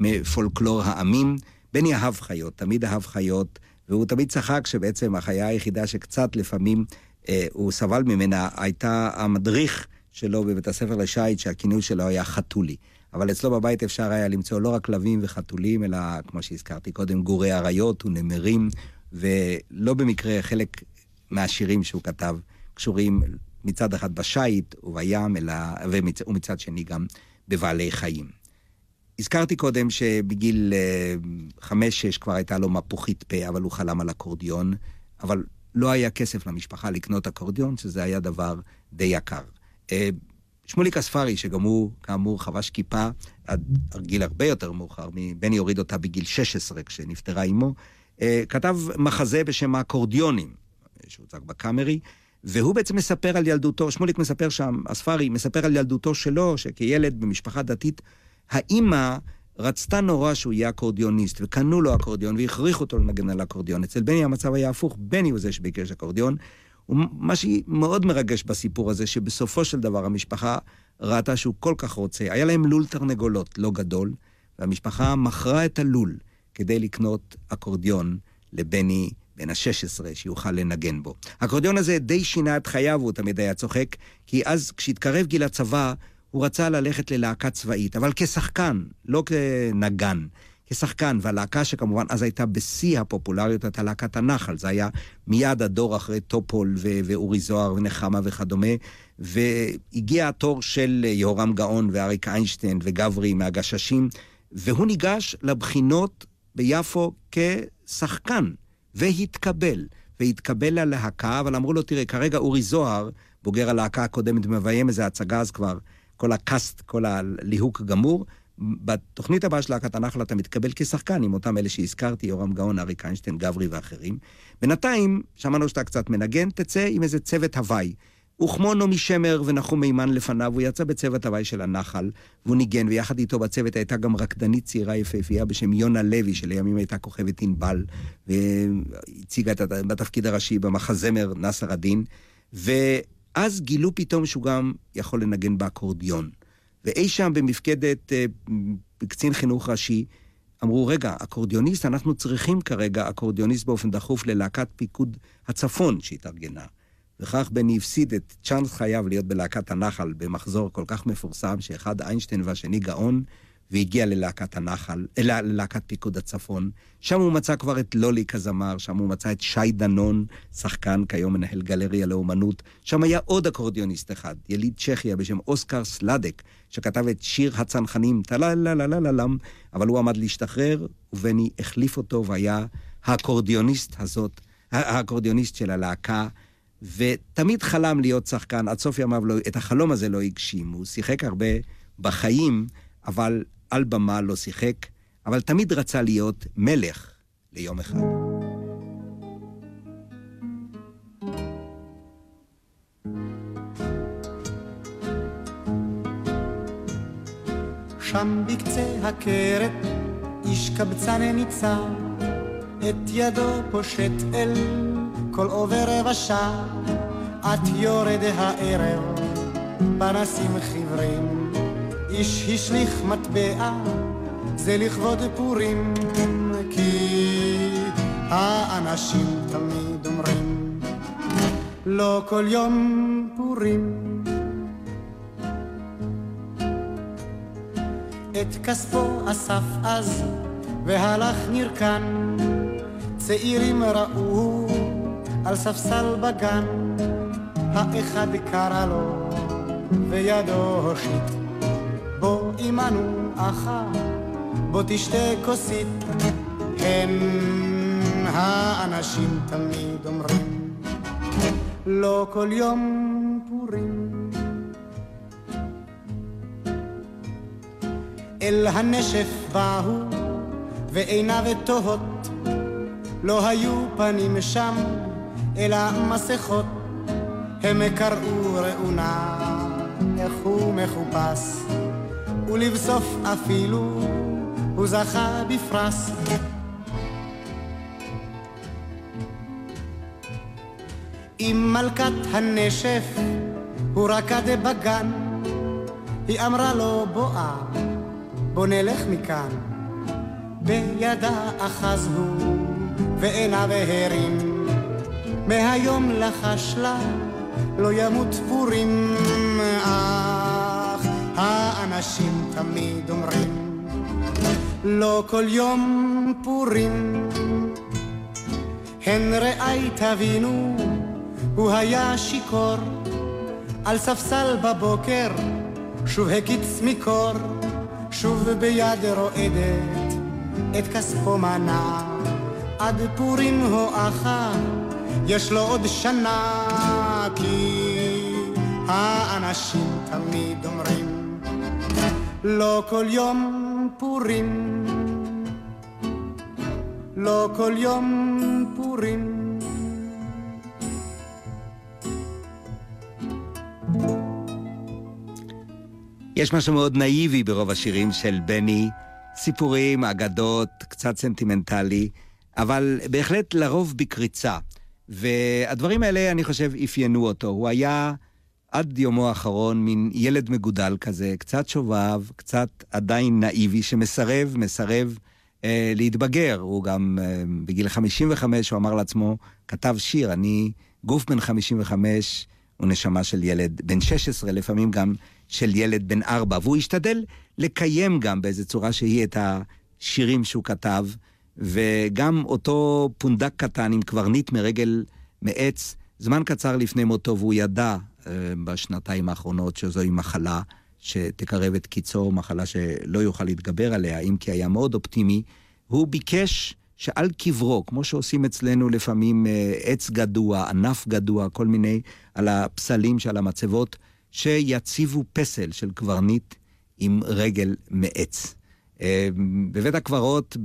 מפולקלור העמים. בני אהב חיות, תמיד אהב חיות, והוא תמיד צחק שבעצם החיה היחידה שקצת לפעמים אה, הוא סבל ממנה הייתה המדריך שלו בבית הספר לשיט, שהכינוי שלו היה חתולי. אבל אצלו בבית אפשר היה למצוא לא רק כלבים וחתולים, אלא, כמו שהזכרתי קודם, גורי אריות ונמרים, ולא במקרה חלק מהשירים שהוא כתב קשורים מצד אחד בשיט ובים, אלא, ומצ, ומצד שני גם בבעלי חיים. הזכרתי קודם שבגיל אה, חמש-שש כבר הייתה לו מפוחית פה, אבל הוא חלם על אקורדיון, אבל לא היה כסף למשפחה לקנות אקורדיון, שזה היה דבר די יקר. אה, שמוליק אספרי, שגם הוא, כאמור, חבש כיפה עד גיל הרבה יותר מאוחר, בני הוריד אותה בגיל 16 כשנפטרה אימו, אה, כתב מחזה בשם האקורדיונים, שהוצג בקאמרי, והוא בעצם מספר על ילדותו, שמוליק מספר שם, אספרי מספר על ילדותו שלו, שכילד במשפחה דתית, האימא רצתה נורא שהוא יהיה אקורדיוניסט, וקנו לו אקורדיון והכריחו אותו לנגן על אקורדיון. אצל בני המצב היה הפוך, בני הוא זה שביקש אקורדיון. ומה שמאוד מרגש בסיפור הזה, שבסופו של דבר המשפחה ראתה שהוא כל כך רוצה. היה להם לול תרנגולות לא גדול, והמשפחה מכרה את הלול כדי לקנות אקורדיון לבני בן ה-16, שיוכל לנגן בו. האקורדיון הזה די שינה את חייו, הוא תמיד היה צוחק, כי אז כשהתקרב גיל הצבא, הוא רצה ללכת ללהקה צבאית, אבל כשחקן, לא כנגן. כשחקן, והלהקה שכמובן אז הייתה בשיא הפופולריות, הייתה להקת הנחל. זה היה מיד הדור אחרי טופול ו- ואורי זוהר ונחמה וכדומה, והגיע התור של יהורם גאון ואריק איינשטיין וגברי מהגששים, והוא ניגש לבחינות ביפו כשחקן, והתקבל. והתקבל ללהקה, אבל אמרו לו, תראה, כרגע אורי זוהר, בוגר הלהקה הקודמת, מביים איזה הצגה אז כבר, כל הקאסט, כל הליהוק גמור, בתוכנית הבאה של להקת הנחל אתה מתקבל כשחקן עם אותם אלה שהזכרתי, יורם גאון, אריק איינשטיין, גברי ואחרים. בינתיים, שמענו שאתה קצת מנגן, תצא עם איזה צוות הוואי. וכמו נעמי שמר ונחום מימן לפניו, הוא יצא בצוות הוואי של הנחל, והוא ניגן, ויחד איתו בצוות הייתה גם רקדנית צעירה יפהפייה בשם יונה לוי, שלימים הייתה כוכבת ענבל, והציגה את בתפקיד הראשי במחזמר נאסר א-דין, ואז גילו פתאום שהוא גם יכול לנגן באקורדיון. ואי שם במפקדת אה, קצין חינוך ראשי, אמרו, רגע, אקורדיוניסט, אנחנו צריכים כרגע אקורדיוניסט באופן דחוף ללהקת פיקוד הצפון שהתארגנה. וכך בני הפסיד את צ'אנס חייו להיות בלהקת הנחל במחזור כל כך מפורסם, שאחד איינשטיין והשני גאון, והגיע ללהקת הנחל, אלא אה, ללהקת פיקוד הצפון. שם הוא מצא כבר את לולי כזמר, שם הוא מצא את שי דנון, שחקן, כיום מנהל גלריה לאומנות. שם היה עוד אקורדיוניסט אחד, יליד צ'כיה בשם אוסקר סלדק, שכתב את שיר הצנחנים, טלה-לה-לה-לה-לם, אבל הוא עמד להשתחרר, ובני החליף אותו והיה האקורדיוניסט הזאת, האקורדיוניסט של הלהקה. ותמיד חלם להיות שחקן, עד סוף ימיו לא, את החלום הזה לא הגשים. הוא שיחק הרבה בחיים, אבל על במה לא שיחק, אבל תמיד רצה להיות מלך ליום אחד. שם בקצה הכרת איש קבצן ניצב, את ידו פושט אל כל עובר ושב, את יורד הערב, פנסים חיוורים, איש השליך מטבע, זה לכבוד פורים, כי האנשים תמיד אומרים, לא כל יום פורים. את כספו אסף אז, והלך נרקן, צעירים ראו על ספסל בגן, האחד קרא לו וידו הושיט, בוא עמנו אחה, בוא תשתה כוסית, כן האנשים תמיד אומרים, לא כל יום פורים. אל הנשף באו ועיניו תוהות, לא היו פנים שם, אלא מסכות. הם קראו ראונה, איך הוא מחופש, ולבסוף אפילו הוא זכה בפרס. עם מלכת הנשף הוא רקד בגן, היא אמרה לו בואה, בוא נלך מכאן. בידה אחז הוא ועיניו הרים, מהיום לחש לה לא ימות פורים, אך האנשים תמיד אומרים, לא כל יום פורים. הן רעי תבינו, הוא היה שיכור, על ספסל בבוקר, שוב הקיץ מקור, שוב ביד רועדת, את כספו מנה, עד פורים הואכה, יש לו עוד שנה, כי האנשים תמיד אומרים, לא כל יום פורים, לא כל יום פורים. יש משהו מאוד נאיבי ברוב השירים של בני, סיפורים, אגדות, קצת סנטימנטלי, אבל בהחלט לרוב בקריצה. והדברים האלה, אני חושב, אפיינו אותו. הוא היה עד יומו האחרון מין ילד מגודל כזה, קצת שובב, קצת עדיין נאיבי, שמסרב, מסרב אה, להתבגר. הוא גם אה, בגיל 55, הוא אמר לעצמו, כתב שיר, אני גוף בן 55 ונשמה של ילד בן 16, לפעמים גם של ילד בן 4, והוא השתדל לקיים גם באיזה צורה שהיא את השירים שהוא כתב. וגם אותו פונדק קטן עם קברניט מרגל מעץ, זמן קצר לפני מותו, והוא ידע בשנתיים האחרונות שזוהי מחלה שתקרב את קיצו, מחלה שלא יוכל להתגבר עליה, אם כי היה מאוד אופטימי. הוא ביקש שעל קברו, כמו שעושים אצלנו לפעמים uh, עץ גדוע, ענף גדוע, כל מיני, על הפסלים שעל המצבות, שיציבו פסל של קברניט עם רגל מעץ. אה, בבית הקברות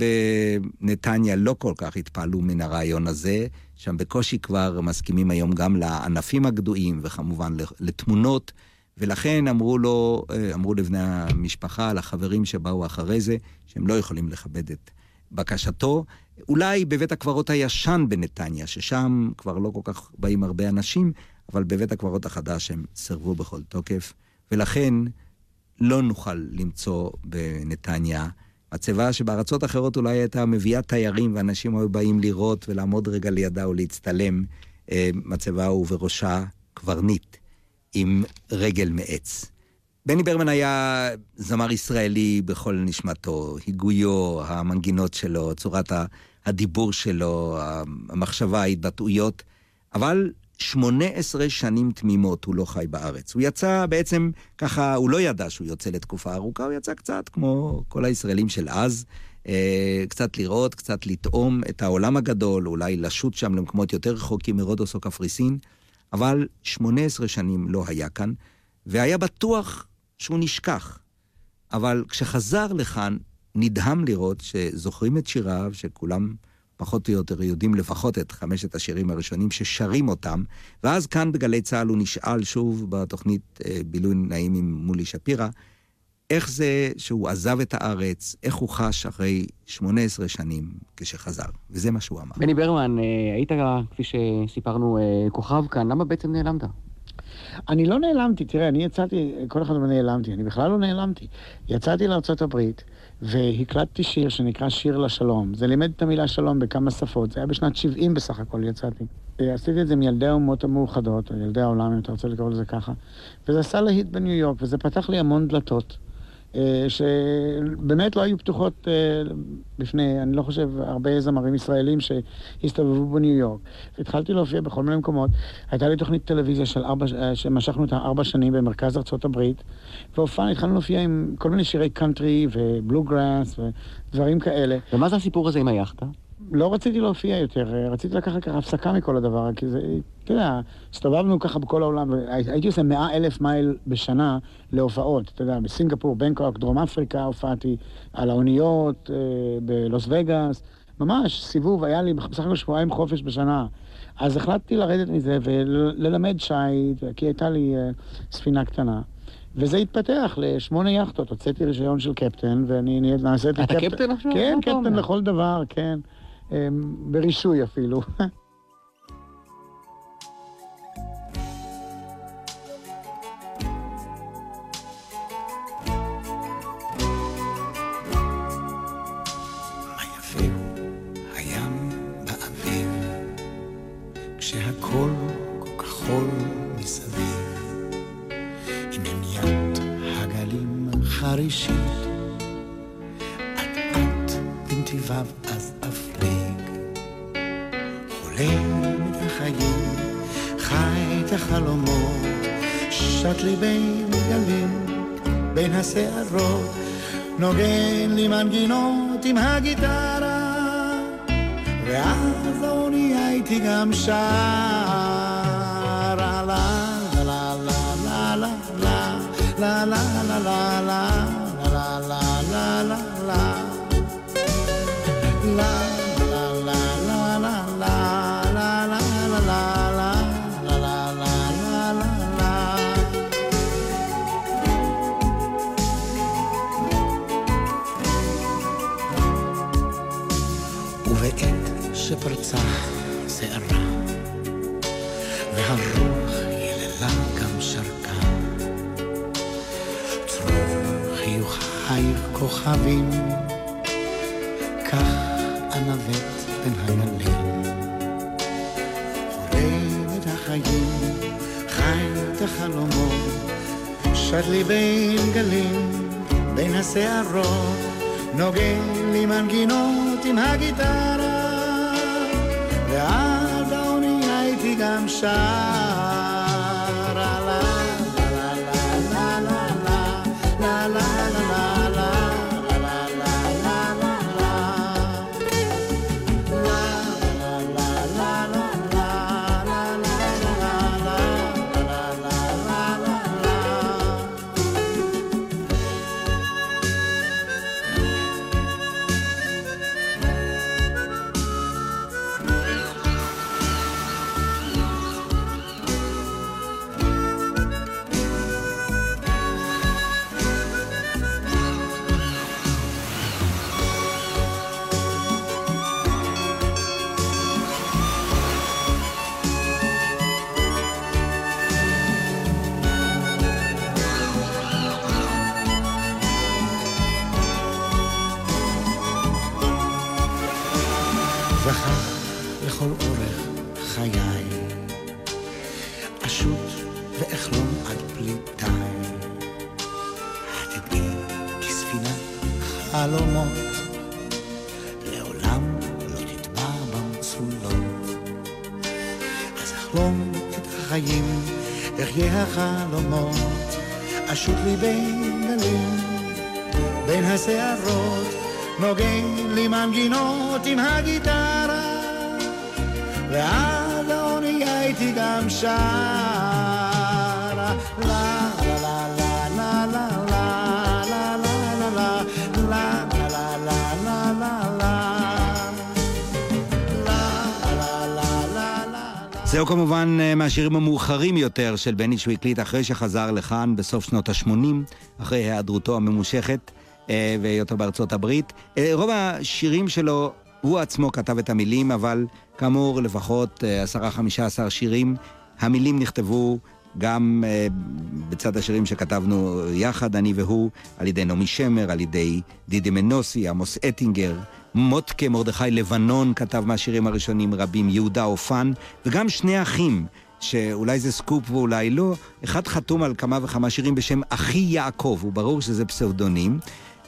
בנתניה לא כל כך התפעלו מן הרעיון הזה, שם בקושי כבר מסכימים היום גם לענפים הגדועים וכמובן לתמונות, ולכן אמרו לו, אה, אמרו לבני המשפחה, לחברים שבאו אחרי זה, שהם לא יכולים לכבד את בקשתו. אולי בבית הקברות הישן בנתניה, ששם כבר לא כל כך באים הרבה אנשים, אבל בבית הקברות החדש הם סירבו בכל תוקף, ולכן לא נוכל למצוא בנתניה מצבה שבארצות אחרות אולי הייתה מביאה תיירים ואנשים היו באים לראות ולעמוד רגע לידה ולהצטלם. אה, מצבה ובראשה קברניט עם רגל מעץ. בני ברמן היה זמר ישראלי בכל נשמתו, היגויו, המנגינות שלו, צורת הדיבור שלו, המחשבה, ההתבטאויות, אבל 18 שנים תמימות הוא לא חי בארץ. הוא יצא בעצם ככה, הוא לא ידע שהוא יוצא לתקופה ארוכה, הוא יצא קצת כמו כל הישראלים של אז, אה, קצת לראות, קצת לטעום את העולם הגדול, אולי לשוט שם למקומות יותר רחוקים מרודוס או קפריסין, אבל 18 שנים לא היה כאן, והיה בטוח שהוא נשכח. אבל כשחזר לכאן, נדהם לראות שזוכרים את שיריו, שכולם... פחות או יותר יודעים לפחות את חמשת השירים הראשונים ששרים אותם, ואז כאן בגלי צה"ל הוא נשאל שוב בתוכנית אה, בילוי נעים עם מולי שפירא, איך זה שהוא עזב את הארץ, איך הוא חש אחרי 18 שנים כשחזר, וזה מה שהוא אמר. בני ברמן, אה, היית, כפי שסיפרנו, אה, כוכב כאן, למה בעצם נעלמת? אני לא נעלמתי, תראה, אני יצאתי, כל אחד אומר נעלמתי, אני בכלל לא נעלמתי. יצאתי לארה"ב והקלטתי שיר שנקרא שיר לשלום. זה לימד את המילה שלום בכמה שפות, זה היה בשנת 70 בסך הכל יצאתי. עשיתי את זה עם ילדי האומות המאוחדות, או ילדי העולם, אם אתה רוצה לקרוא לזה ככה, וזה עשה להיט בניו יורק, וזה פתח לי המון דלתות. אה, שבאמת לא היו פתוחות אה, בפני, אני לא חושב, הרבה זמרים ישראלים שהסתובבו בניו יורק. התחלתי להופיע בכל מיני מקומות. הייתה לי תוכנית טלוויזיה של ארבע, אה, שמשכנו אותה ארבע שנים במרכז ארצות הברית, והופענו, התחלנו להופיע עם כל מיני שירי קאנטרי ו bluegrass ודברים כאלה. ומה זה הסיפור הזה עם היאכטה? לא רציתי להופיע יותר, רציתי לקחת ככה הפסקה מכל הדבר, כי זה, אתה יודע, הסתובבנו ככה בכל העולם, הייתי עושה מאה אלף מייל בשנה להופעות, אתה יודע, בסינגפור, בנקוק, דרום אפריקה הופעתי, על האוניות, אה, בלוס וגאס, ממש סיבוב, היה לי בסך הכל שבועיים חופש בשנה. אז החלטתי לרדת מזה וללמד שיט, כי הייתה לי אה, ספינה קטנה. וזה התפתח לשמונה יאכטות, הוצאתי רישיון של קפטן, ואני נעשיתי קפטן. אתה קפטן עכשיו? כן, קפטן לכל דבר, כן. אמ, ברישוי אפילו. לי בין גלים, בין השערות, נוגן לי מנגינות עם הגיטרה, ואז האונייה איתי גם שרה לה לה לה לה לה לה לה לה לה לה לה לה לה לה לה כוכבים, כך אנווט בין הגלים. חולם את החיים, חי את החלומות, שט לי בין גלים, בין השערות, נוגן לי מנגינות עם הגיטרה. ועד האונייה הייתי גם שם החלומות, אשוט לי בין גלים, בין השערות, נוגן לי מנגינות עם הגיטרה, ועד האונייה הייתי גם שרה. זהו כמובן אה, מהשירים המאוחרים יותר של בני שהוא הקליט אחרי שחזר לכאן בסוף שנות ה-80, אחרי היעדרותו הממושכת אה, והיותו בארצות הברית. אה, רוב השירים שלו, הוא עצמו כתב את המילים, אבל כאמור לפחות עשרה, חמישה עשר שירים. המילים נכתבו גם בצד השירים שכתבנו יחד, אני והוא, על ידי נעמי שמר, על ידי דידי מנוסי, עמוס אטינגר, מוטקה מרדכי לבנון כתב מהשירים הראשונים רבים, יהודה אופן, וגם שני אחים, שאולי זה סקופ ואולי לא, אחד חתום על כמה וכמה שירים בשם אחי יעקב, וברור שזה פסאודונים,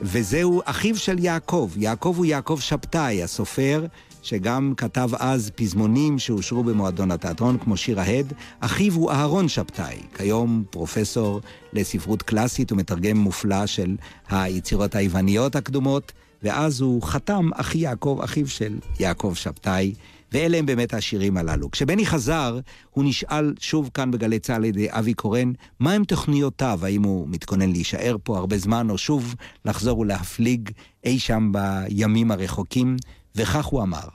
וזהו אחיו של יעקב. יעקב הוא יעקב שבתאי, הסופר. שגם כתב אז פזמונים שאושרו במועדון התיאטרון, כמו שיר ההד. אחיו הוא אהרון שבתאי, כיום פרופסור לספרות קלאסית ומתרגם מופלא של היצירות היווניות הקדומות, ואז הוא חתם אחי יעקב, אחיו של יעקב שבתאי. ואלה הם באמת השירים הללו. כשבני חזר, הוא נשאל שוב כאן בגלי צה"ל על ידי אבי קורן, מהם תוכניותיו? האם הוא מתכונן להישאר פה הרבה זמן, או שוב לחזור ולהפליג אי שם בימים הרחוקים? וכך הוא אמר.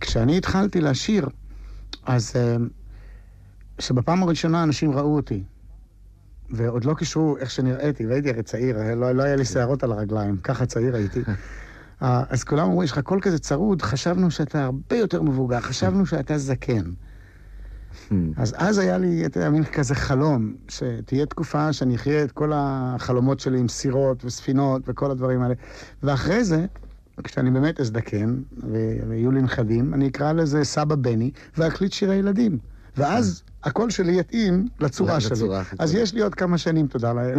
כשאני התחלתי לשיר, אז אה, שבפעם הראשונה אנשים ראו אותי, ועוד לא קישרו איך שנראיתי, והייתי הרי צעיר, לא, לא היה לי שערות על הרגליים, ככה צעיר הייתי. אה, אז כולם אמרו, יש לך קול כזה צרוד, חשבנו שאתה הרבה יותר מבוגר, חשבנו שאתה זקן. אז אז היה לי, אתה יודע, מין כזה חלום, שתהיה תקופה שאני אחיה את כל החלומות שלי עם סירות וספינות וכל הדברים האלה. ואחרי זה, כשאני באמת אזדקן, ויהיו לי נכדים, אני אקרא לזה סבא בני, ואקליט שירי ילדים. ואז הקול שלי יתאים לצורה שלי. אז יש לי עוד כמה שנים, תודה לאל.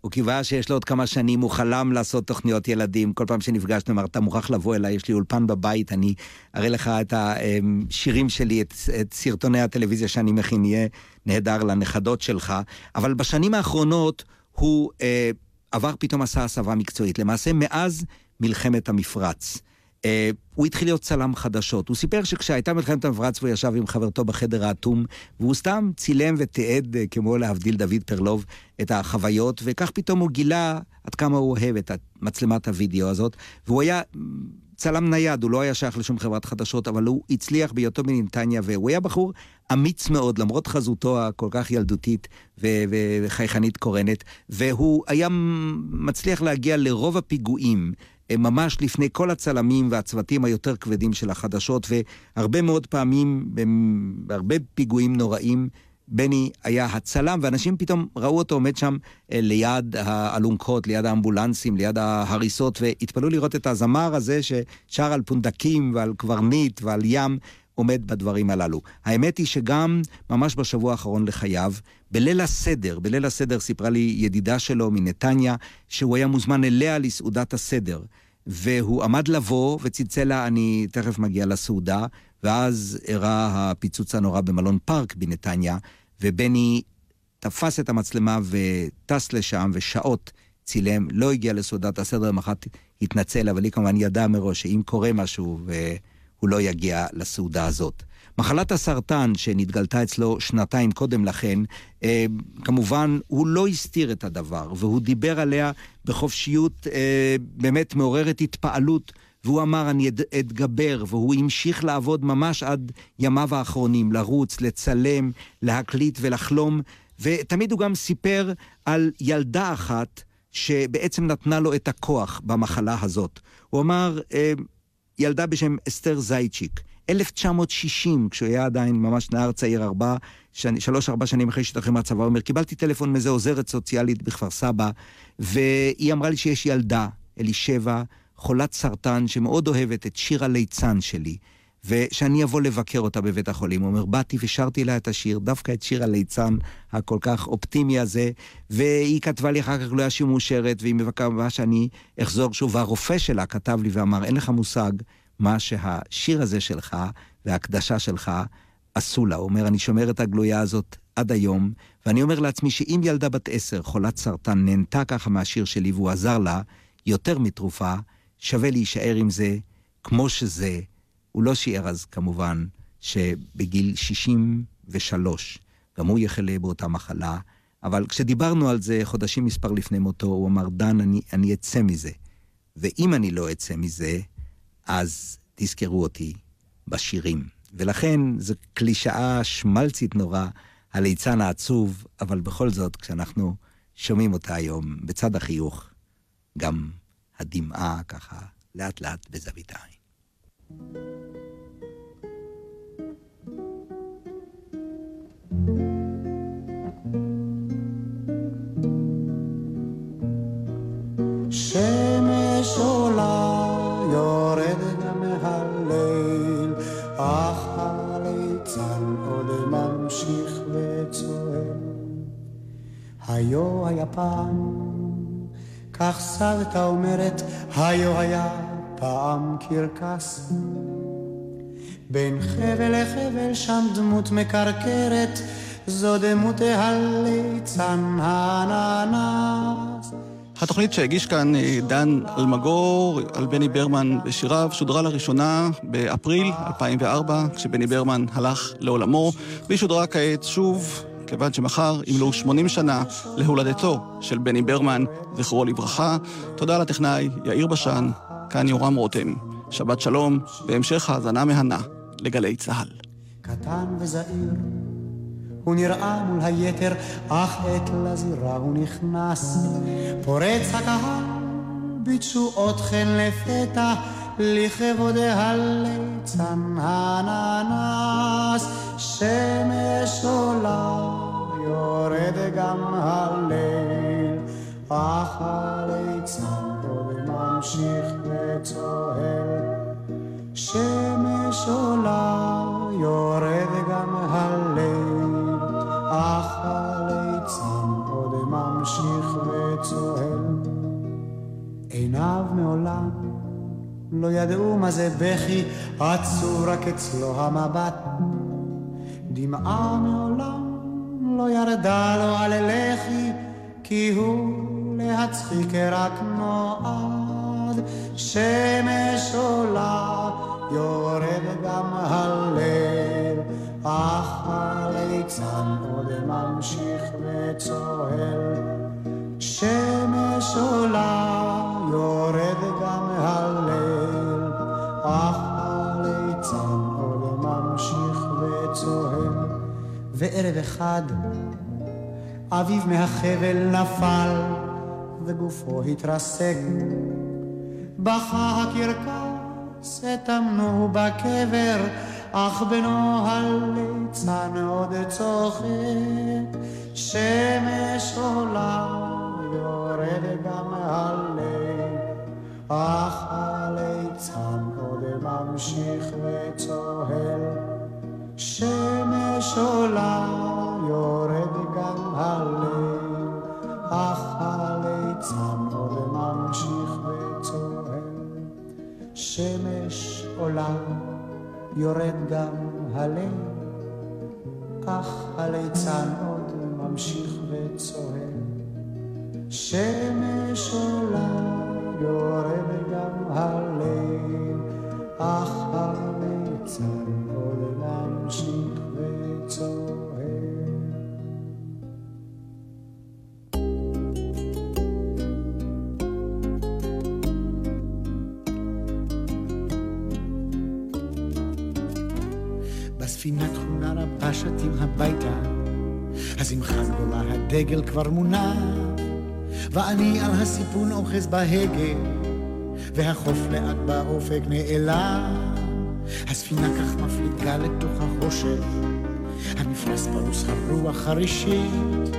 הוא קיווה שיש לו עוד כמה שנים, הוא חלם לעשות תוכניות ילדים. כל פעם שנפגשנו, אמר, אתה מוכרח לבוא אליי, יש לי אולפן בבית, אני אראה לך את השירים שלי, את, את סרטוני הטלוויזיה שאני מכין, יהיה נהדר לנכדות שלך. אבל בשנים האחרונות הוא... אה, עבר פתאום עשה הסבה מקצועית. למעשה, מאז מלחמת המפרץ. Uh, הוא התחיל להיות צלם חדשות. הוא סיפר שכשהייתה מלחמת המפרץ והוא ישב עם חברתו בחדר האטום, והוא סתם צילם ותיעד, uh, כמו להבדיל דוד פרלוב, את החוויות, וכך פתאום הוא גילה עד כמה הוא אוהב את מצלמת הוידאו הזאת, והוא היה צלם נייד, הוא לא היה שייך לשום חברת חדשות, אבל הוא הצליח בהיותו מנתניה, והוא היה בחור אמיץ מאוד, למרות חזותו הכל כך ילדותית וחייכנית קורנת, והוא היה מצליח להגיע לרוב הפיגועים. אה, ממש לפני כל הצלמים והצוותים היותר כבדים של החדשות, והרבה מאוד פעמים, בהרבה פיגועים נוראים, בני היה הצלם, ואנשים פתאום ראו אותו עומד שם אה, ליד האלונקות, ליד האמבולנסים, ליד ההריסות, והתפלאו לראות את הזמר הזה ששר על פונדקים ועל קברניט ועל ים. עומד בדברים הללו. האמת היא שגם ממש בשבוע האחרון לחייו, בליל הסדר, בליל הסדר סיפרה לי ידידה שלו מנתניה, שהוא היה מוזמן אליה לסעודת הסדר. והוא עמד לבוא וצלצל לה, אני תכף מגיע לסעודה, ואז אירע הפיצוץ הנורא במלון פארק בנתניה, ובני תפס את המצלמה וטס לשם, ושעות צילם, לא הגיע לסעודת הסדר, למחרת התנצל, אבל היא כמובן ידעה מראש שאם קורה משהו, והוא לא יגיע לסעודה הזאת. מחלת הסרטן שנתגלתה אצלו שנתיים קודם לכן, אה, כמובן, הוא לא הסתיר את הדבר, והוא דיבר עליה בחופשיות אה, באמת מעוררת התפעלות. והוא אמר, אני אתגבר, והוא המשיך לעבוד ממש עד ימיו האחרונים, לרוץ, לצלם, להקליט ולחלום, ותמיד הוא גם סיפר על ילדה אחת שבעצם נתנה לו את הכוח במחלה הזאת. הוא אמר, אה, ילדה בשם אסתר זייצ'יק. 1960, כשהוא היה עדיין ממש נער צעיר, ארבע, שני, שלוש, ארבע שנים אחרי שהשתחרר מהצבא, הוא אומר, קיבלתי טלפון מאיזה עוזרת סוציאלית בכפר סבא, והיא אמרה לי שיש ילדה, אלישבע, חולת סרטן שמאוד אוהבת את שיר הליצן שלי, ושאני אבוא לבקר אותה בבית החולים. הוא אומר, באתי ושרתי לה את השיר, דווקא את שיר הליצן הכל כך אופטימי הזה, והיא כתבה לי אחר כך לא היה שהיא מאושרת, והיא מבקרה שאני אחזור שוב, והרופא שלה כתב לי ואמר, אין לך מושג מה שהשיר הזה שלך וההקדשה שלך עשו לה. הוא אומר, אני שומר את הגלויה הזאת עד היום, ואני אומר לעצמי שאם ילדה בת עשר, חולת סרטן, נהנתה ככה מהשיר שלי והוא עזר לה, יותר מתרופה, שווה להישאר עם זה כמו שזה. הוא לא שיער אז, כמובן, שבגיל 63, גם הוא יחלה באותה מחלה, אבל כשדיברנו על זה חודשים מספר לפני מותו, הוא אמר, דן, אני, אני אצא מזה. ואם אני לא אצא מזה, אז תזכרו אותי בשירים. ולכן זו קלישאה שמלצית נורא, הליצן העצוב, אבל בכל זאת, כשאנחנו שומעים אותה היום, בצד החיוך, גם הדמעה ככה, לאט לאט בזווית העין. סבתא אומרת, היו היה פעם קרקס. בין חבל לחבל שם דמות מקרקרת, זו דמות הליצן הננס. התוכנית שהגיש כאן אה, דן אלמגור על בני ברמן ושיריו שודרה לראשונה באפריל 2004, כשבני ברמן הלך לעולמו, והיא שודרה כעת שוב, כיוון שמחר ימלאו 80 שנה להולדתו של בני ברמן, זכרו לברכה. תודה לטכנאי יאיר בשן, כאן יורם רותם. שבת שלום, והמשך האזנה מהנה לגלי צה"ל. קטן וזעיר, הוא נראה מול היתר, אך עת לזירה הוא נכנס. פורץ הקהל, בתשואות חן לפתע, לכבוד הליצן הננס. שמש עולה, יורד גם הליל, עוד ממשיך וצוהל. שמש עולה, יורד גם הליל, הליצן עוד ממשיך וצוהל. עיניו מעולם לא ידעו מה זה בכי, עצוב רק אצלו המבט. דמעה מעולם לא ירדה לו על לחי, כי הוא להצחיק רק נועד. שמש עולה, יורד גם הליל, אך הליצן עוד ממשיך וצוהל. שמש עולה, יורד גם וערב אחד, אביו מהחבל נפל, וגופו התרסק. בכה הקרקס, הטמנו בקבר, אך בנו הליצן עוד צוחק. שמש עולה, יורד גם הליל, אך הליצן עוד ממשיך וצוהל. שמש עולה, יורד גם הליל, אך הליצן עוד ממשיך וצוהל. שמש עולה, יורד גם הליל, אך הליצן עוד ממשיך וצוהל. שמש עולה, יורד גם הליל, אך הליצן ממשיך וצוהל. בספינה תכונה רבה שתים הביתה, השמחה גדולה, הדגל כבר מונע, ואני על הסיפון אוחז בהגה, והחוף לאט באופק נעלם. הספינה כך מפליגה לתוך החושך, המפרש פרוס הרוח חרישית,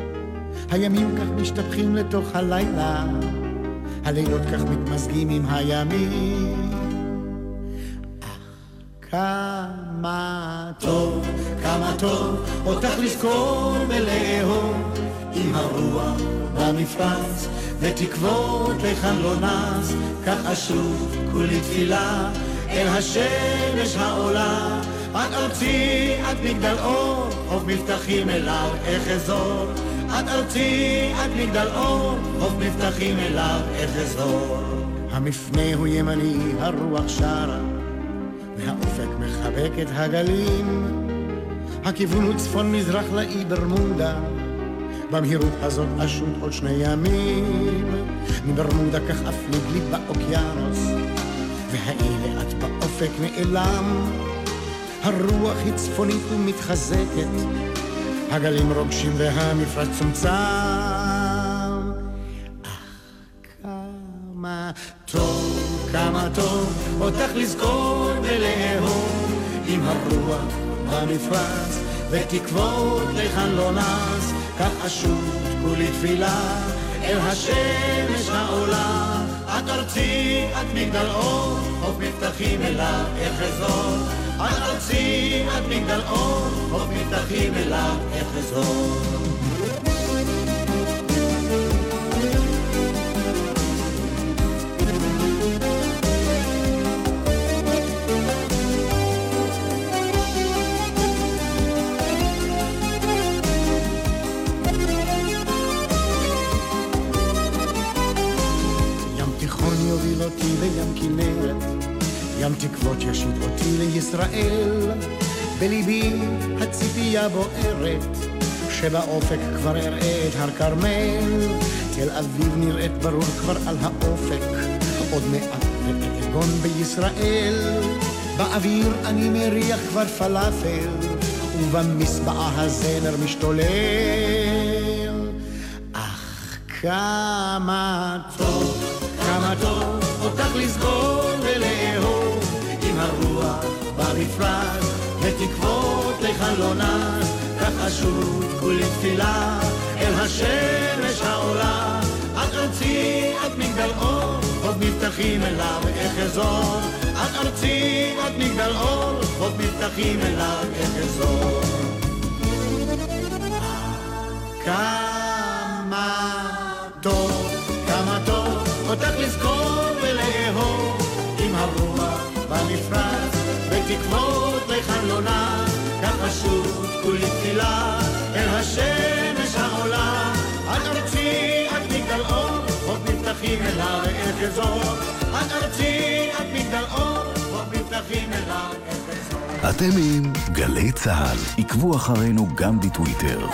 הימים כך משתפכים לתוך הלילה, הלילות כך מתמזגים עם הימים. כמה טוב, כמה טוב, אותך לזכור ולאהוב עם הרוח במפרץ, ותקוות לכאן לא כך אשוב כולי תפילה אל השמש העולה, עד ארצי, עד מגדל אור, חוף מבטחים אליו אחזור. עד ארצי, עד מגדל אור, חוף מבטחים אליו אחזור. המפנה הוא ימני, הרוח שרה. והאופק מחבק את הגלים. הכיוון הוא צפון-מזרח לאי ברמודה, במהירות הזאת אשוט עוד שני ימים. מברמודה כך אפליג לי באוקיינוס, והאי לאט באופק נעלם. הרוח היא צפונית ומתחזקת, הגלים רוגשים והמפרץ צומצם. אך כמה טוב, כמה טוב, אותך לזכור ולאהוב, עם הרוח במפרץ, ותקוות לכאן לא נס, כך אשוב כולי תפילה אל השמש העולה. את ארצי, את מגדל אור, חוף מבטחים אליו אחזור. את ארצי, את מגדל אור, חוף מבטחים אליו אחזור. שבאופק כבר אראה את הר כרמל. תל אביב נראית ברור כבר על האופק, עוד מעט ואגון בישראל. באוויר אני מריח כבר פלאפל, ובמסבעה הזמר משתולל. אך כמה טוב, כמה טוב אותך לזכור ולאהוב עם הרוח במפרש ותקוות כך אשוב כולי תפילה אל השמש העולה. את ארצי את מגדל אור עוד מבטחים אליו אחזור. את ארצי את מגדל אור עוד מבטחים אליו אחזור. כמה טוב כמה טוב אותך לזכור במפרץ, ותקוות לחלונה, כך חשוב כולי תפילה אל השמש העולה. את ארצי, את מגדל חוף מבטחים אליו איך אזור. את ארצי, את מגדל חוף מבטחים אליו איך אזור. אתם עם גלי צה"ל, עקבו אחרינו גם בטוויטר.